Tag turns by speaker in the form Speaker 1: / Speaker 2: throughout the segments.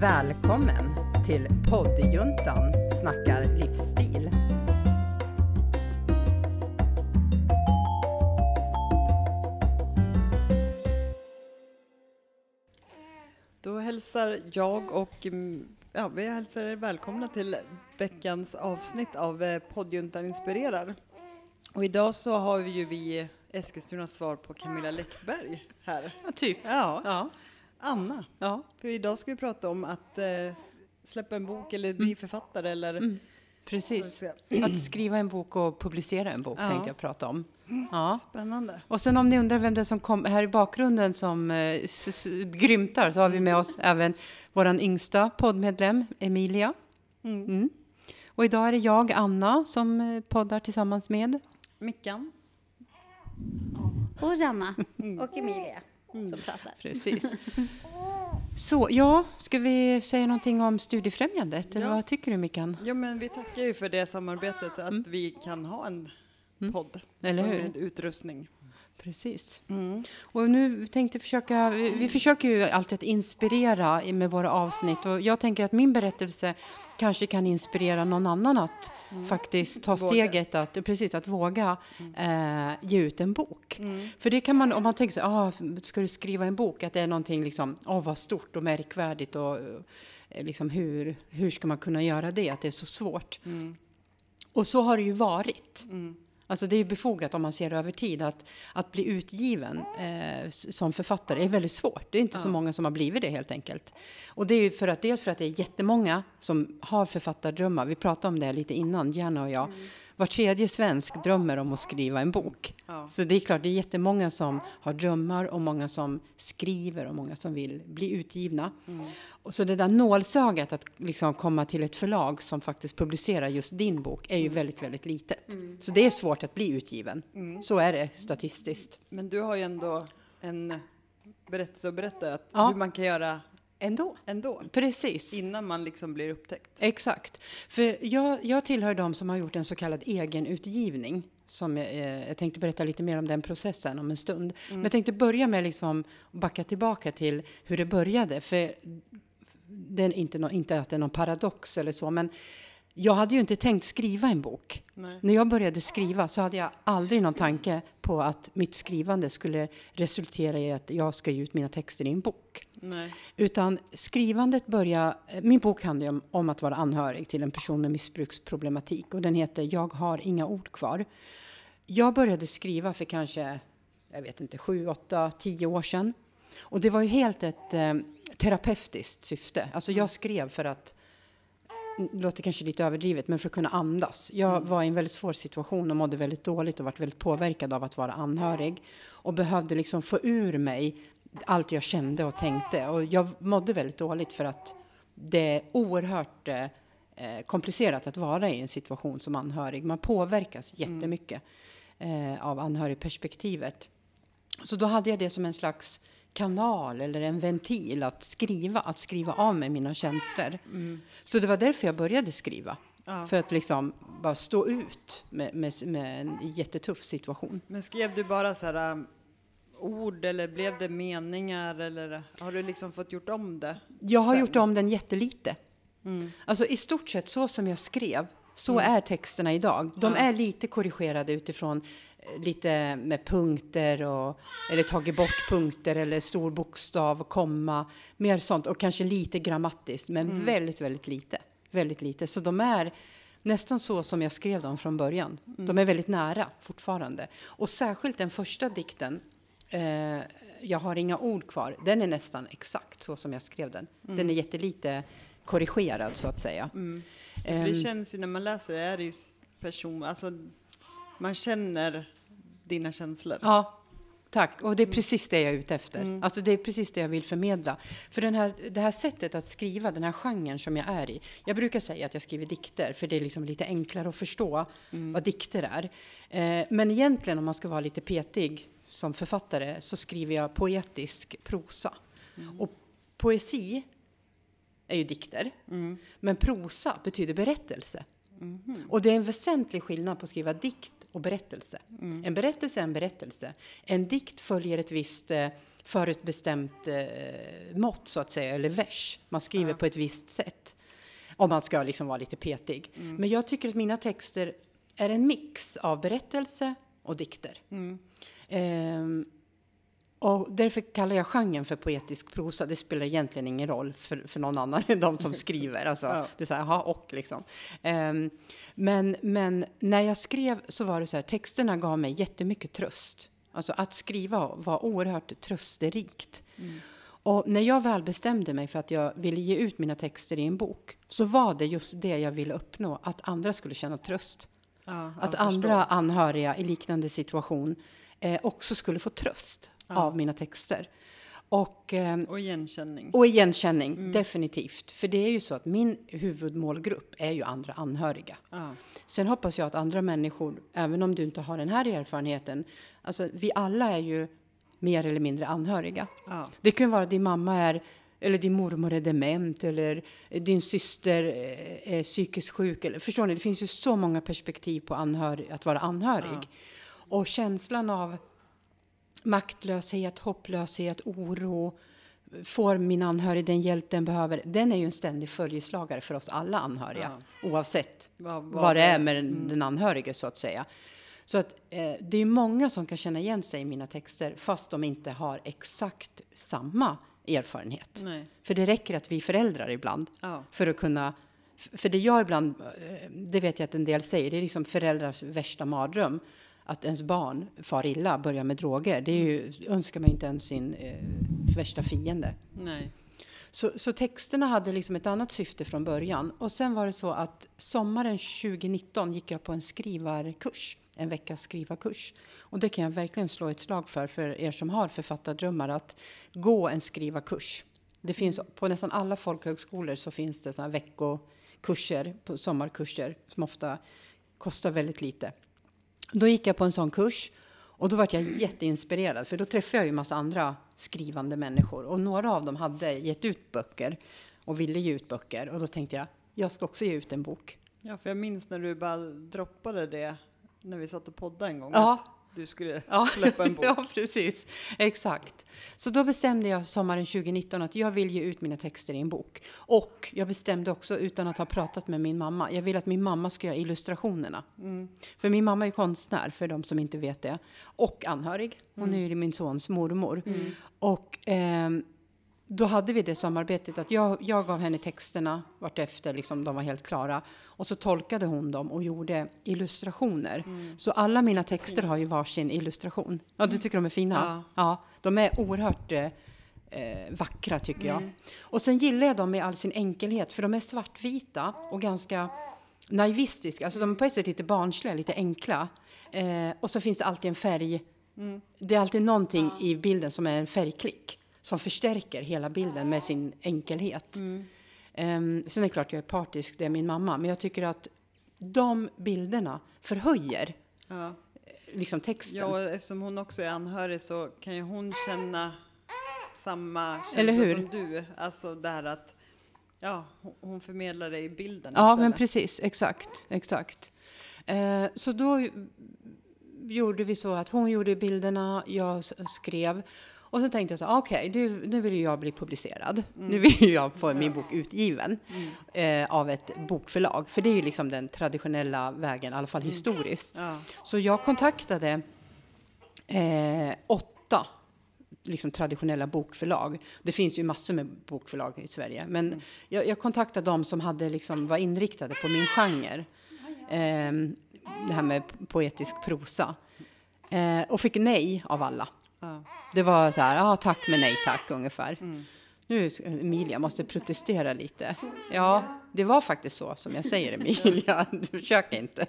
Speaker 1: Välkommen till poddjuntan snackar livsstil.
Speaker 2: Då hälsar jag och mm, ja, vi hälsar er välkomna till veckans avsnitt av eh, poddjuntan inspirerar. Och idag så har vi ju vi Eskilstunas svar på Camilla Läckberg här.
Speaker 1: Ja, typ.
Speaker 2: Ja,
Speaker 1: Ja.
Speaker 2: Anna.
Speaker 1: ja.
Speaker 2: För idag ska vi prata om att eh, släppa en bok eller bli författare eller
Speaker 1: Mm. Precis. Att skriva en bok och publicera en bok
Speaker 2: Ja.
Speaker 1: tänkte jag prata om. Ja.
Speaker 2: Spännande.
Speaker 1: Och sen om ni undrar vem det är som kom här i bakgrunden som eh, grymtar så har vi med oss även våran yngsta poddmedlem Emilia.
Speaker 2: Mm.
Speaker 1: Mm. Och idag är det jag, Anna, som eh, poddar tillsammans med.
Speaker 2: Mickan.
Speaker 3: Och Janna och Emilia
Speaker 2: Mm.
Speaker 3: som pratar.
Speaker 1: Precis. Så, ja, ska vi säga någonting om Studiefrämjandet? Eller
Speaker 2: Ja.
Speaker 1: vad tycker du Mickan?
Speaker 2: Ja, men vi tackar ju för det samarbetet, att vi kan ha en
Speaker 1: Mm.
Speaker 2: podd
Speaker 1: Eller hur?
Speaker 2: med utrustning.
Speaker 1: Precis.
Speaker 2: Mm.
Speaker 1: Och nu tänkte försöka, vi försöker ju alltid att inspirera med våra avsnitt och jag tänker att min berättelse kanske kan inspirera någon annan att faktiskt ta
Speaker 2: Våga.
Speaker 1: steget att, precis, att våga eh, ge ut en bok.
Speaker 2: Mm.
Speaker 1: För det kan man, om man tänker sig, ah, ska du skriva en bok, att det är någonting liksom, åh vad stort och märkvärdigt och eh, liksom hur, hur ska man kunna göra det, att det är så svårt.
Speaker 2: Mm.
Speaker 1: Och så har det ju varit.
Speaker 2: Mm.
Speaker 1: Alltså det är befogat om man ser över tid att, att bli utgiven eh, som författare är väldigt svårt. Det är inte så
Speaker 2: Ja.
Speaker 1: många som har blivit det helt enkelt. Och det är ju för att dels för att det är jättemånga som har författardrömmar. Vi pratade om det lite innan, Jenna och jag. Var tredje svensk drömmer om att skriva en bok.
Speaker 2: Ja.
Speaker 1: Så det är klart, det är jättemånga som har drömmar och många som skriver och många som vill bli utgivna.
Speaker 2: Mm.
Speaker 1: Och så det där nålsögat att liksom komma till ett förlag som faktiskt publicerar just din bok är ju väldigt, väldigt litet. Så det är svårt att bli utgiven.
Speaker 2: Mm.
Speaker 1: Så är det statistiskt.
Speaker 2: Men du har ju ändå en berättelse att berätta att
Speaker 1: Ja.
Speaker 2: hur man kan göra
Speaker 1: Ändå.
Speaker 2: ändå,
Speaker 1: Precis.
Speaker 2: innan man liksom blir upptäckt.
Speaker 1: Exakt. För jag, jag tillhör de som har gjort en så kallad egenutgivning. Som jag, eh, jag tänkte berätta lite mer om den processen om en stund. Men jag tänkte börja med liksom att backa tillbaka till hur det började. För det är inte, nå- inte att det är någon paradox eller så, men jag hade ju inte tänkt skriva en bok.
Speaker 2: Nej.
Speaker 1: När jag började skriva så hade jag aldrig någon tanke på att mitt skrivande skulle resultera i att jag ska ge ut mina texter i en bok.
Speaker 2: Nej.
Speaker 1: Utan skrivandet börjar, min bok handlar om, om att vara anhörig till en person med missbruksproblematik och den heter Jag har inga ord kvar. Jag började skriva för kanske, jag vet inte, sju, åtta, tio år sedan. Och det var ju helt ett eh, terapeutiskt syfte. Alltså jag skrev för att, mm, låter kanske lite överdrivet, men för att kunna andas. Jag var i en väldigt svår situation och mådde väldigt dåligt och varit väldigt påverkad av att vara anhörig. Och behövde liksom få ur mig allt jag kände och tänkte. Och jag mådde väldigt dåligt för att det är oerhört eh, komplicerat att vara i en situation som anhörig. Man påverkas jättemycket eh, av anhörigperspektivet. Så då hade jag det som en slags kanal eller en ventil att skriva, att skriva av mig mina känslor.
Speaker 2: Mm.
Speaker 1: Så det var därför jag började skriva.
Speaker 2: Ja.
Speaker 1: För att liksom bara stå ut med, med, med en jättetuff situation.
Speaker 2: Men skrev du bara så här um, ord eller blev det meningar eller har du liksom fått gjort om det?
Speaker 1: Jag har
Speaker 2: Sen.
Speaker 1: gjort om den jättelite.
Speaker 2: Mm.
Speaker 1: Alltså i stort sett så som jag skrev, så är texterna idag. De
Speaker 2: Ja.
Speaker 1: är lite korrigerade utifrån lite med punkter och eller tagit bort punkter eller stor bokstav, komma, mer sånt och kanske lite grammatiskt, men väldigt, väldigt lite. Väldigt lite. Så de är nästan så som jag skrev dem från början. De är väldigt nära fortfarande. Och särskilt den första dikten, eh, Jag har inga ord kvar, den är nästan exakt så som jag skrev den. Den är jättelite korrigerad så att säga.
Speaker 2: Mm.
Speaker 1: Ehm,
Speaker 2: det känns ju när man läser det är det ju person, alltså man känner dina känslor.
Speaker 1: Ja, tack. Och det är precis det jag är ute efter.
Speaker 2: Mm.
Speaker 1: Alltså det är precis det jag vill förmedla. För den här, det här sättet att skriva, den här genren som jag är i. Jag brukar säga att jag skriver dikter, för det är liksom lite enklare att förstå
Speaker 2: Mm.
Speaker 1: vad dikter är. Eh, men egentligen om man ska vara lite petig som författare så skriver jag poetisk prosa. Och poesi är ju dikter,
Speaker 2: Mm.
Speaker 1: men prosa betyder berättelse.
Speaker 2: Mhm.
Speaker 1: Och det är en väsentlig skillnad på att skriva dikt och berättelse.
Speaker 2: Mm.
Speaker 1: En berättelse är en berättelse. En dikt följer ett visst eh, förutbestämt eh, mått så att säga, eller vers. Man skriver
Speaker 2: Ja.
Speaker 1: på ett visst sätt. Om man ska liksom vara lite petig.
Speaker 2: Mm.
Speaker 1: Men jag tycker att mina texter är en mix av berättelse och dikter.
Speaker 2: Mm.
Speaker 1: Ehm, och därför kallar jag genren för poetisk prosa. Det spelar egentligen ingen roll för, för någon annan än de som skriver. Alltså,
Speaker 2: Ja.
Speaker 1: Det är så här, jaha, och liksom. Ehm, men, men när jag skrev så var det så här, texterna gav mig jättemycket tröst. Alltså att skriva var oerhört trösterikt.
Speaker 2: Mm.
Speaker 1: Och när jag väl bestämde mig för att jag ville ge ut mina texter i en bok så var det just det jag ville uppnå, att andra skulle känna tröst.
Speaker 2: Ja,
Speaker 1: Att
Speaker 2: jag
Speaker 1: andra
Speaker 2: förstår.
Speaker 1: anhöriga i liknande situation eh, också skulle få tröst
Speaker 2: Ja.
Speaker 1: av mina texter. Och, ehm,
Speaker 2: Och igenkänning.
Speaker 1: och igenkänning,
Speaker 2: Mm.
Speaker 1: definitivt. För det är ju så att min huvudmålgrupp är ju andra anhöriga.
Speaker 2: Ja.
Speaker 1: Sen hoppas jag att andra människor, även om du inte har den här erfarenheten, alltså vi alla är ju mer eller mindre anhöriga.
Speaker 2: Ja.
Speaker 1: Det kan ju vara att din mamma är, eller din mormor är dement, eller din syster eh, är psykiskt sjuk. Eller, förstår ni? Det finns ju så många perspektiv på anhörig, att vara anhörig.
Speaker 2: Ja.
Speaker 1: Och känslan av maktlöshet, hopplöshet, oro, får min anhörig den hjälp den behöver, den är ju en ständig följeslagare för oss alla anhöriga, oavsett
Speaker 2: Vad,
Speaker 1: vad det är med den,
Speaker 2: mm.
Speaker 1: den anhörige så att säga. Så att eh, det är många som kan känna igen sig i mina texter fast de inte har exakt samma erfarenhet.
Speaker 2: Nej.
Speaker 1: För det räcker att vi föräldrar ibland
Speaker 2: Ja.
Speaker 1: för att kunna för det jag ibland, eh, det vet jag att en del säger, det är liksom föräldrars värsta mardröm. Att ens barn far illa, börjar med droger. Det ju, önskar man ju inte ens sin eh, värsta fiende.
Speaker 2: Nej.
Speaker 1: Så, så texterna hade liksom ett annat syfte från början. Och sen var det så att sommaren 2019 gick jag på en skrivarkurs, en veckas skrivarkurs. Och det kan jag verkligen slå ett slag för, för er som har författardrömmar, att gå en skrivarkurs. Det finns på nästan alla folkhögskolor så finns det här veckokurser, sommarkurser, som ofta kostar väldigt lite. Då gick jag på en sån kurs och då var jag jätteinspirerad, för då träffade jag ju massa andra skrivande människor och några av dem hade gett ut böcker och ville ge ut böcker och då tänkte jag, jag ska också ge ut en bok.
Speaker 2: Ja, för jag minns när du bara droppade det när vi satt och poddade en gång.
Speaker 1: Ja.
Speaker 2: Du skulle
Speaker 1: Ja,
Speaker 2: släppa en bok.
Speaker 1: ja precis. Exakt. Så då bestämde jag sommaren 2019 att jag vill ge ut mina texter i en bok. Och jag bestämde också, utan att ha pratat med min mamma, jag vill att min mamma ska göra illustrationerna.
Speaker 2: Mm.
Speaker 1: För min mamma är konstnär, för de som inte vet det. Och anhörig. Hon är ju min sons mormor.
Speaker 2: Mm.
Speaker 1: Och ehm, då hade vi det samarbetet att jag, jag gav henne texterna vartefter liksom de var helt klara. Och så tolkade hon dem och gjorde illustrationer.
Speaker 2: Mm.
Speaker 1: Så alla mina texter har ju varsin illustration. Ja, du tycker de är fina?
Speaker 2: Ja.
Speaker 1: Ja, de är oerhört eh, eh, vackra tycker jag.
Speaker 2: Mm.
Speaker 1: Och sen gillar jag dem i all sin enkelhet, för de är svartvita och ganska naivistiska. Alltså de är på ett sätt lite barnsliga, lite enkla. Eh, och så finns det alltid en färg.
Speaker 2: Mm.
Speaker 1: Det är alltid någonting i bilden som är en färgklick som förstärker hela bilden med sin enkelhet.
Speaker 2: Mm.
Speaker 1: Ehm, sen är det klart jag är partisk, det är min mamma, men jag tycker att de bilderna förhöjer
Speaker 2: Ja.
Speaker 1: liksom texten.
Speaker 2: ja, och eftersom hon också är anhörig så kan ju hon känna samma känsla som du. Alltså det här att ja, hon- förmedlar det i bilden
Speaker 1: Ja,
Speaker 2: istället.
Speaker 1: men precis. Exakt. exakt. Eh, så då gjorde vi så att hon gjorde bilderna, jag skrev. Och så tänkte jag så här, okej, du- nu vill ju jag bli publicerad. Nu vill ju jag få min bok utgiven eh, av ett bokförlag. För det är ju liksom den traditionella vägen, i alla fall historiskt.
Speaker 2: Ja.
Speaker 1: Så jag kontaktade eh, åtta liksom, traditionella bokförlag. Det finns ju massor med bokförlag i Sverige. Men jag, jag kontaktade de som hade, liksom, var inriktade på min genre. Eh, det här med poetisk prosa. Eh, och fick nej av alla.
Speaker 2: Ja.
Speaker 1: Det var så här, ja tack men nej tack ungefär.
Speaker 2: Mm.
Speaker 1: Nu Emilia måste protestera lite. Ja, det var faktiskt så som jag säger Emilia. Du försöker inte.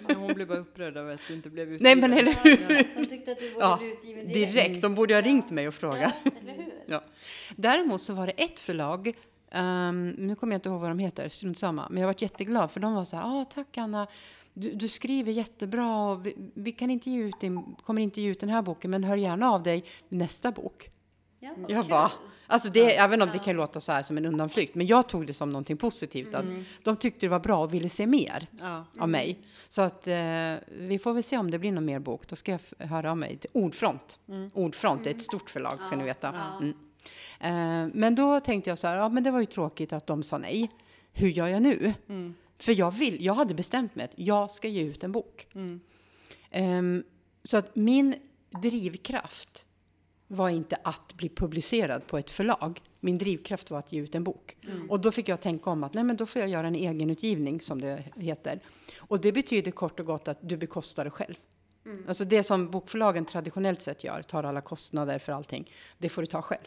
Speaker 2: Men hon blev bara upprörd över att du inte blev utgiven.
Speaker 1: Nej men eller hur?
Speaker 3: De tyckte att du borde
Speaker 1: Ja,
Speaker 3: bli utgiven direkt.
Speaker 1: Direkt, de borde ha ringt mig och frågat.
Speaker 3: Ja, eller hur?
Speaker 1: Ja. Däremot så var det ett förlag, ehm, nu kommer jag inte ihåg vad de heter, strunt samma, men jag varit jätteglad för de var så här, ah, tack Anna, du, du skriver jättebra och vi, vi kan inte ge ut din, kommer inte ge ut den här boken, men hör gärna av dig nästa bok.
Speaker 3: Ja,
Speaker 1: Jag
Speaker 3: kul.
Speaker 1: bara, Alltså det, även om det kan låta så här som en undanflykt, men jag tog det som någonting positivt. Att de tyckte det var bra och ville se mer
Speaker 2: Ja.
Speaker 1: av mig. Så att eh, vi får väl se om det blir någon mer bok. Då ska jag höra av mig till Ordfront. Ordfront är ett stort förlag ska ni veta. Mm. Eh, men då tänkte jag så här, ja men det var ju tråkigt att de sa nej. Hur gör jag nu? För jag vill, jag hade bestämt mig att jag ska ge ut en bok. Ehm, så att min drivkraft var inte att bli publicerad på ett förlag. Min drivkraft var att ge ut en bok. Och då fick jag tänka om att nej, men då får jag göra en egenutgivning som det heter. Och det betyder kort och gott att du bekostar det själv. Alltså det som bokförlagen traditionellt sett gör, tar alla kostnader för allting, det får du ta själv.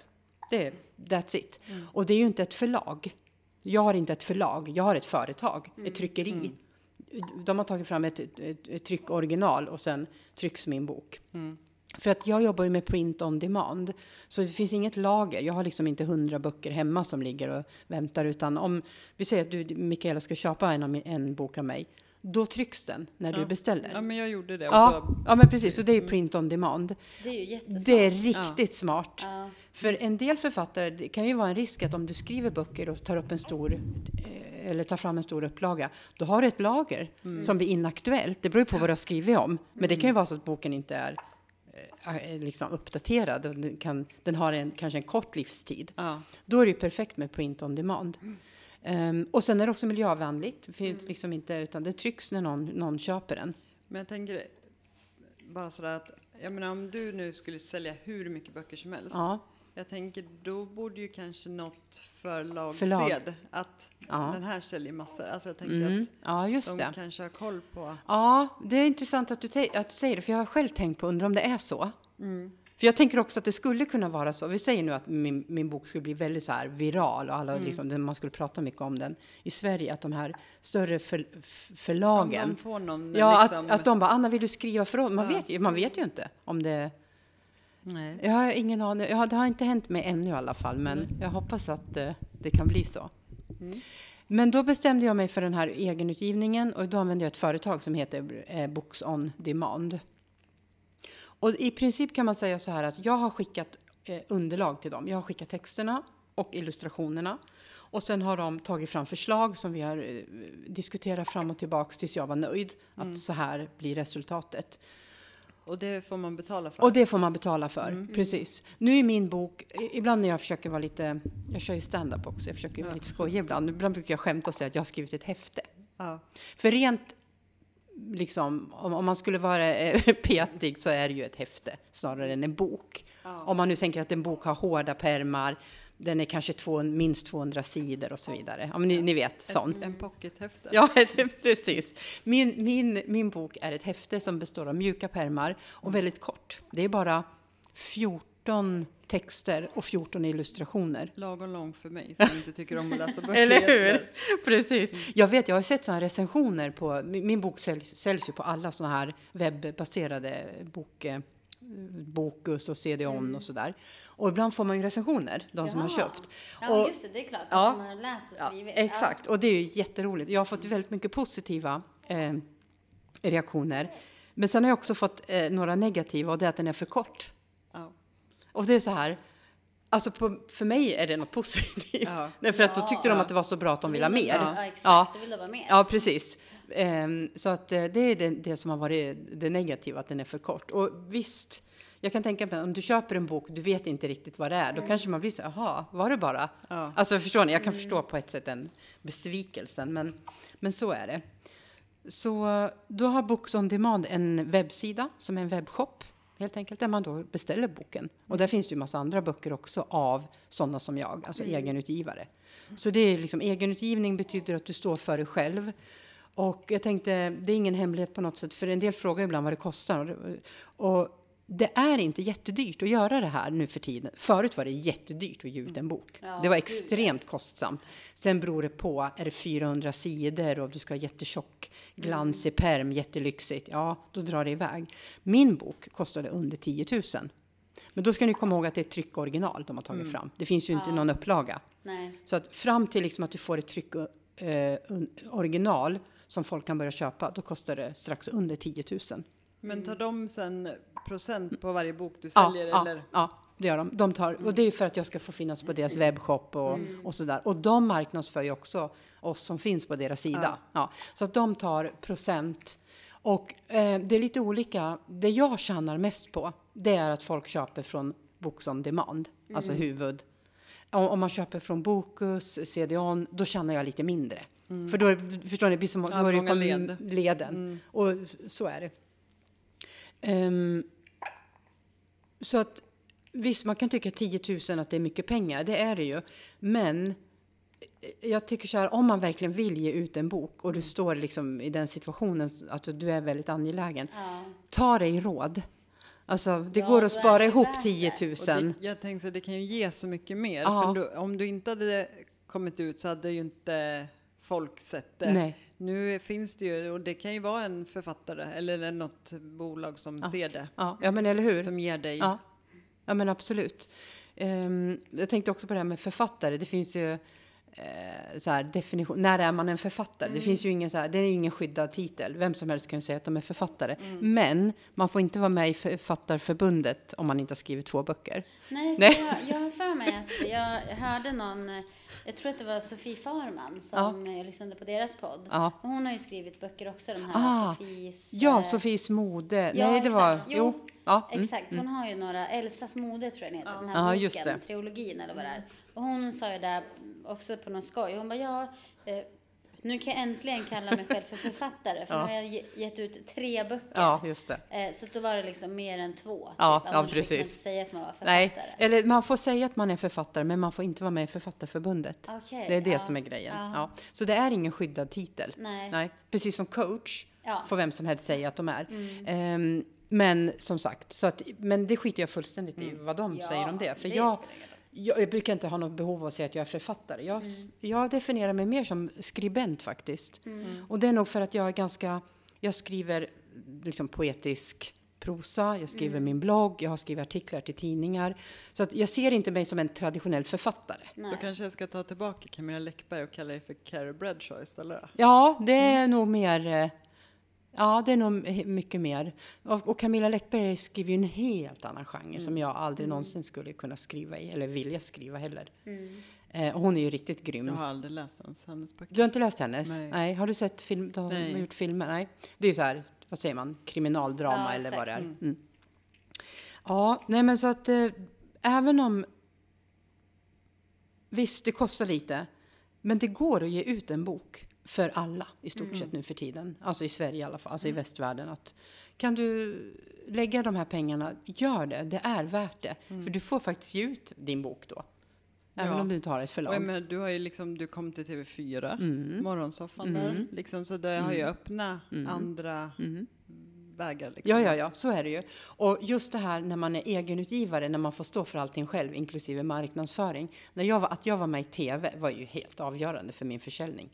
Speaker 1: Det är, that's it. Och det är ju inte ett förlag. Jag har inte ett förlag, jag har ett företag, ett tryckeri. De har tagit fram ett, ett, ett, tryckoriginal och sen trycks min bok. För att jag jobbar ju med print on demand. Så det finns inget lager. Jag har liksom inte hundra böcker hemma som ligger och väntar. Utan om vi säger att du, Mikaela, ska köpa en, en bok av mig. Då trycks den när du beställer.
Speaker 2: ja, men jag gjorde det.
Speaker 1: Ja,
Speaker 2: då,
Speaker 1: ja, men precis. Så det är ju print on demand.
Speaker 3: Det är ju jättesmart.
Speaker 1: Det är riktigt smart.
Speaker 3: Ja.
Speaker 1: För en del författare, det kan ju vara en risk att om du skriver böcker och tar upp en stor, eh, eller tar fram en stor upplaga, då har du ett lager som blir inaktuellt. Det beror ju på vad du har skrivit om. Men det kan ju vara så att boken inte är eh, är liksom uppdaterad. Och den, kan, den har en, kanske en kort livstid.
Speaker 2: ja.
Speaker 1: Då är det ju perfekt med print on demand. Ehm, och sen är det också miljövänligt. Det finns liksom inte, utan det trycks när någon, någon köper den.
Speaker 2: Men jag tänker bara sådär att, jag menar om du nu skulle sälja hur mycket böcker som helst.
Speaker 1: Ja,
Speaker 2: Jag tänker då borde ju kanske något förlag,
Speaker 1: Förlag.
Speaker 2: se att
Speaker 1: Ja.
Speaker 2: den här säljer massor. Alltså jag tänker
Speaker 1: mm,
Speaker 2: att
Speaker 1: ja just
Speaker 2: de
Speaker 1: det.
Speaker 2: kanske har koll på.
Speaker 1: Ja, det är intressant att du, att du säger det, för jag har själv tänkt på, undrar om det är så.
Speaker 2: Mm.
Speaker 1: För jag tänker också att det skulle kunna vara så. Vi säger nu att min, min bok skulle bli väldigt så här viral och alla, liksom, den- man skulle prata mycket om den i Sverige. Att de här större för, f-
Speaker 2: Om
Speaker 1: förlagen,
Speaker 2: de får någon
Speaker 1: ja,
Speaker 2: liksom,
Speaker 1: att, att de bara, Anna vill du skriva för oss? Man,
Speaker 2: Ja.
Speaker 1: vet ju, man vet ju inte om det,
Speaker 2: Nej.
Speaker 1: jag har ingen aning, jag har, det har inte hänt mig ännu i alla fall, men jag hoppas att eh, det kan bli så.
Speaker 2: Mm.
Speaker 1: Men då bestämde jag mig för den här egenutgivningen och då använde jag ett företag som heter eh, Books on Demand. Och i princip kan man säga så här att jag har skickat eh, underlag till dem. Jag har skickat texterna och illustrationerna. Och sen har de tagit fram förslag som vi har eh, diskuterat fram och tillbaks tills jag var nöjd. Att så här blir resultatet.
Speaker 2: Och det får man betala för.
Speaker 1: Och det får man betala för, precis. Nu är min bok, ibland när jag försöker vara lite, jag kör ju stand-up också, jag försöker vara lite skojig ibland. Ibland brukar jag skämta och säga att jag har skrivit ett häfte.
Speaker 2: ja.
Speaker 1: För rent, liksom, om, om man skulle vara eh, petig så är det ju ett häfte snarare än en bok.
Speaker 2: Ja.
Speaker 1: Om man nu tänker att en bok har hårda pärmar, den är kanske två, minst 200 sidor och så vidare. Ja, men ni, ni vet, sånt.
Speaker 2: En, en pockethäfte.
Speaker 1: Ja, precis. Min, min, min bok är ett häfte som består av mjuka pärmar och väldigt kort. Det är bara 14 texter och 14 illustrationer.
Speaker 2: Lagom lång för mig som inte tycker om att läsa böcker.
Speaker 1: Eller hur? Precis. Jag vet, jag har sett sådana recensioner på, min, bok säljs, säljs ju på alla sådana här webbaserade bok, eh, Bokus och CD-ON och sådär. Och ibland får man ju recensioner, de som har köpt.
Speaker 3: Ja,
Speaker 1: Och-
Speaker 3: just det, det är klart.
Speaker 1: Ja.
Speaker 3: Ja. Som har läst och
Speaker 1: Ja,
Speaker 3: skrivit.
Speaker 1: exakt, och det är ju jätteroligt. Jag har fått väldigt mycket positiva eh, reaktioner. Men sen har jag också fått eh, några negativa och det är att den är för kort.
Speaker 2: Ja.
Speaker 1: Och det är så här, alltså på, för mig är det något positivt.
Speaker 2: Ja.
Speaker 1: Därför att då
Speaker 3: Ja.
Speaker 1: tyckte de att det var så bra att de ville ha mer.
Speaker 3: Ja, ja exakt.
Speaker 1: Ja.
Speaker 3: Det vill de ha mer.
Speaker 1: Ja, precis. Ehm, så att eh, det är det, det som har varit det negativa, att den är för kort. Och visst, jag kan tänka mig om du köper en bok, du vet inte riktigt vad det är, då kanske man blir så jaha, var det bara?
Speaker 2: Ja.
Speaker 1: Alltså förstår ni, jag kan förstå på ett sätt den besvikelsen, men, men så är det. Så då har Books on Demand en webbsida som är en webbshop helt enkelt, där man då beställer boken. Och där finns det ju massa andra böcker också av sådana som jag, alltså egenutgivare. Så det är liksom egenutgivning betyder att du står för dig själv. Och jag tänkte, det är ingen hemlighet på något sätt, för en del frågar ibland vad det kostar. Och det är inte jättedyrt att göra det här nu för tiden. Förut var det jättedyrt att ge ut en bok.
Speaker 3: Ja,
Speaker 1: det var extremt kostsamt. Sen beror det på, är det 400 sidor och du ska ha jättetjock glansig pärm, jättelyxigt, ja, då drar det iväg. Min bok kostade under 10 000. Men då ska ni komma ihåg att det är ett tryckoriginal de har tagit fram. Det finns ju inte
Speaker 3: Ja.
Speaker 1: någon upplaga.
Speaker 3: Nej.
Speaker 1: Så att fram till liksom att du får ett tryck eh, som folk kan börja köpa, då kostar det strax under 10 000.
Speaker 2: Men tar de sen procent på varje bok du
Speaker 1: Ja,
Speaker 2: säljer
Speaker 1: ja,
Speaker 2: eller?
Speaker 1: ja. det gör de. de tar, och det är för att jag ska få finnas på deras webbshop och, och sådär. Och de marknadsför ju också oss som finns på deras sida. Ja. Så att de tar procent. Och eh, det är lite olika. Det jag tjänar mest på, det är att folk köper från Books on Demand, alltså huvud. Om, om man köper från Bokus, CD-ON, då tjänar jag lite mindre. För då, är- förstår ni, det blir som, då
Speaker 2: Ja,
Speaker 1: är det
Speaker 2: många led. Mm.
Speaker 1: leden. Och så är det. Ehm, så att visst, man kan tycka 10 000 att det är mycket pengar, det är det ju. Men eh, jag tycker så här, om man verkligen vill ge ut en bok och du står liksom i den situationen, alltså du är väldigt angelägen,
Speaker 3: Ja.
Speaker 1: ta dig råd. Alltså, det
Speaker 3: Ja,
Speaker 1: går att spara ihop
Speaker 3: värt
Speaker 1: 10
Speaker 3: det.
Speaker 1: 000.
Speaker 2: Och det, jag tänkte att det kan ju ge så mycket mer.
Speaker 1: Ja.
Speaker 2: För då, om du inte hade kommit ut så hade ju inte folk sett det.
Speaker 1: Nej.
Speaker 2: Nu finns det ju, och det kan ju vara en författare eller något bolag som ser det.
Speaker 1: Ja, ja, men eller hur?
Speaker 2: Som ger dig.
Speaker 1: Ja, ja men absolut. Ehm, jag tänkte också på det här med författare. Det finns ju eh, så här definition. När är man en författare?
Speaker 2: Mm.
Speaker 1: Det finns ju ingen så här, det är ingen skyddad titel. Vem som helst kan ju säga att de är författare.
Speaker 2: Mm.
Speaker 1: Men man får inte vara med i Författarförbundet om man inte har skrivit två böcker.
Speaker 3: Nej,
Speaker 1: Nej.
Speaker 3: Jag, jag har för mig att jag hörde någon, jag tror att det var Sofie Farman som jag lyssnade på deras podd.
Speaker 1: Ja.
Speaker 3: Och hon har ju skrivit böcker också, de här
Speaker 1: Ah,
Speaker 3: Sofies...
Speaker 1: Ja,
Speaker 3: eh,
Speaker 1: Sofies mode.
Speaker 3: ja,
Speaker 1: Nej, det var...
Speaker 3: exakt.
Speaker 1: Jo.
Speaker 3: Jo,
Speaker 1: Ja, mm.
Speaker 3: Exakt, hon har ju några, Elsas mode tror jag den heter, den här
Speaker 1: Ja,
Speaker 3: boken,
Speaker 1: just det.
Speaker 3: trilogin eller vad det är. Och hon sa ju där också på någon skoj, hon bara ja, eh, nu kan jag äntligen kalla mig själv för författare för
Speaker 1: Ja.
Speaker 3: nu har jag ge- gett ut tre böcker.
Speaker 1: ja, just det.
Speaker 3: Eh, så då var det liksom mer än två. Typ.
Speaker 1: Ja, ja,
Speaker 3: Annars fick man
Speaker 1: precis.
Speaker 3: inte säga att man var författare.
Speaker 1: Nej, eller man får säga att man är författare, men man får inte vara med i Författarförbundet.
Speaker 3: Okej,
Speaker 1: det är det
Speaker 3: ja,
Speaker 1: som är grejen.
Speaker 3: ja.
Speaker 1: Så det är ingen skyddad titel.
Speaker 3: Nej.
Speaker 1: Nej. Precis som coach.
Speaker 3: Mm.
Speaker 1: får vem som helst säga att de är. Ehm, men som sagt, så att, men det skiter jag fullständigt i vad de
Speaker 3: Mm.
Speaker 1: Säger om det. För
Speaker 3: det
Speaker 1: jag. Jag, jag brukar inte ha något behov av att säga att jag är författare. Jag, s- jag definierar mig mer som skribent faktiskt. Och det är nog för att jag är ganska, jag skriver liksom poetisk prosa, jag skriver min blogg, jag har skrivit artiklar till tidningar. Så att jag ser inte mig som en traditionell författare.
Speaker 3: Nej.
Speaker 2: Då kanske jag ska ta tillbaka Camilla Läckberg och kalla dig för Carrie Bradshaw istället.
Speaker 1: Ja, det är nog mer, eh, ja det är nog mycket mer. Och, och Camilla Läckberg skriver ju en helt annan genre som jag aldrig någonsin skulle kunna skriva i, eller vilja skriva heller.
Speaker 3: Mm.
Speaker 1: Eh, hon är ju riktigt grym.
Speaker 2: Jag har aldrig läst hennes, hennes böcker.
Speaker 1: Du har inte läst hennes?
Speaker 2: Nej.
Speaker 1: Har du sett film? De har
Speaker 2: Nej.
Speaker 1: gjort filmer? Nej. Det är ju så här, vad säger man, kriminaldrama
Speaker 3: Ja,
Speaker 1: eller vad det är. Mm. Ja, nej men så att eh, även om visst, det kostar lite, men det går att ge ut en bok för alla i stort
Speaker 3: Mm.
Speaker 1: sett nu för tiden. Alltså i Sverige i alla fall, alltså i västvärlden. Att, kan du lägga de här pengarna, gör det. Det är värt det. För du får faktiskt ge ut din bok då. Även
Speaker 2: Mm. Ja.
Speaker 1: om du inte har ett förlag.
Speaker 2: menar, du har ju liksom, du kom till TV4,
Speaker 1: Mm.
Speaker 2: morgonsoffan där, liksom, så det har ju öppnat andra vägar. Liksom.
Speaker 1: Mm. Ja, ja, ja, så är det ju. Och just det här när man är egenutgivare, när man får stå för allting själv, inklusive marknadsföring. När jag var, att jag var med i TV var ju helt avgörande för min försäljning.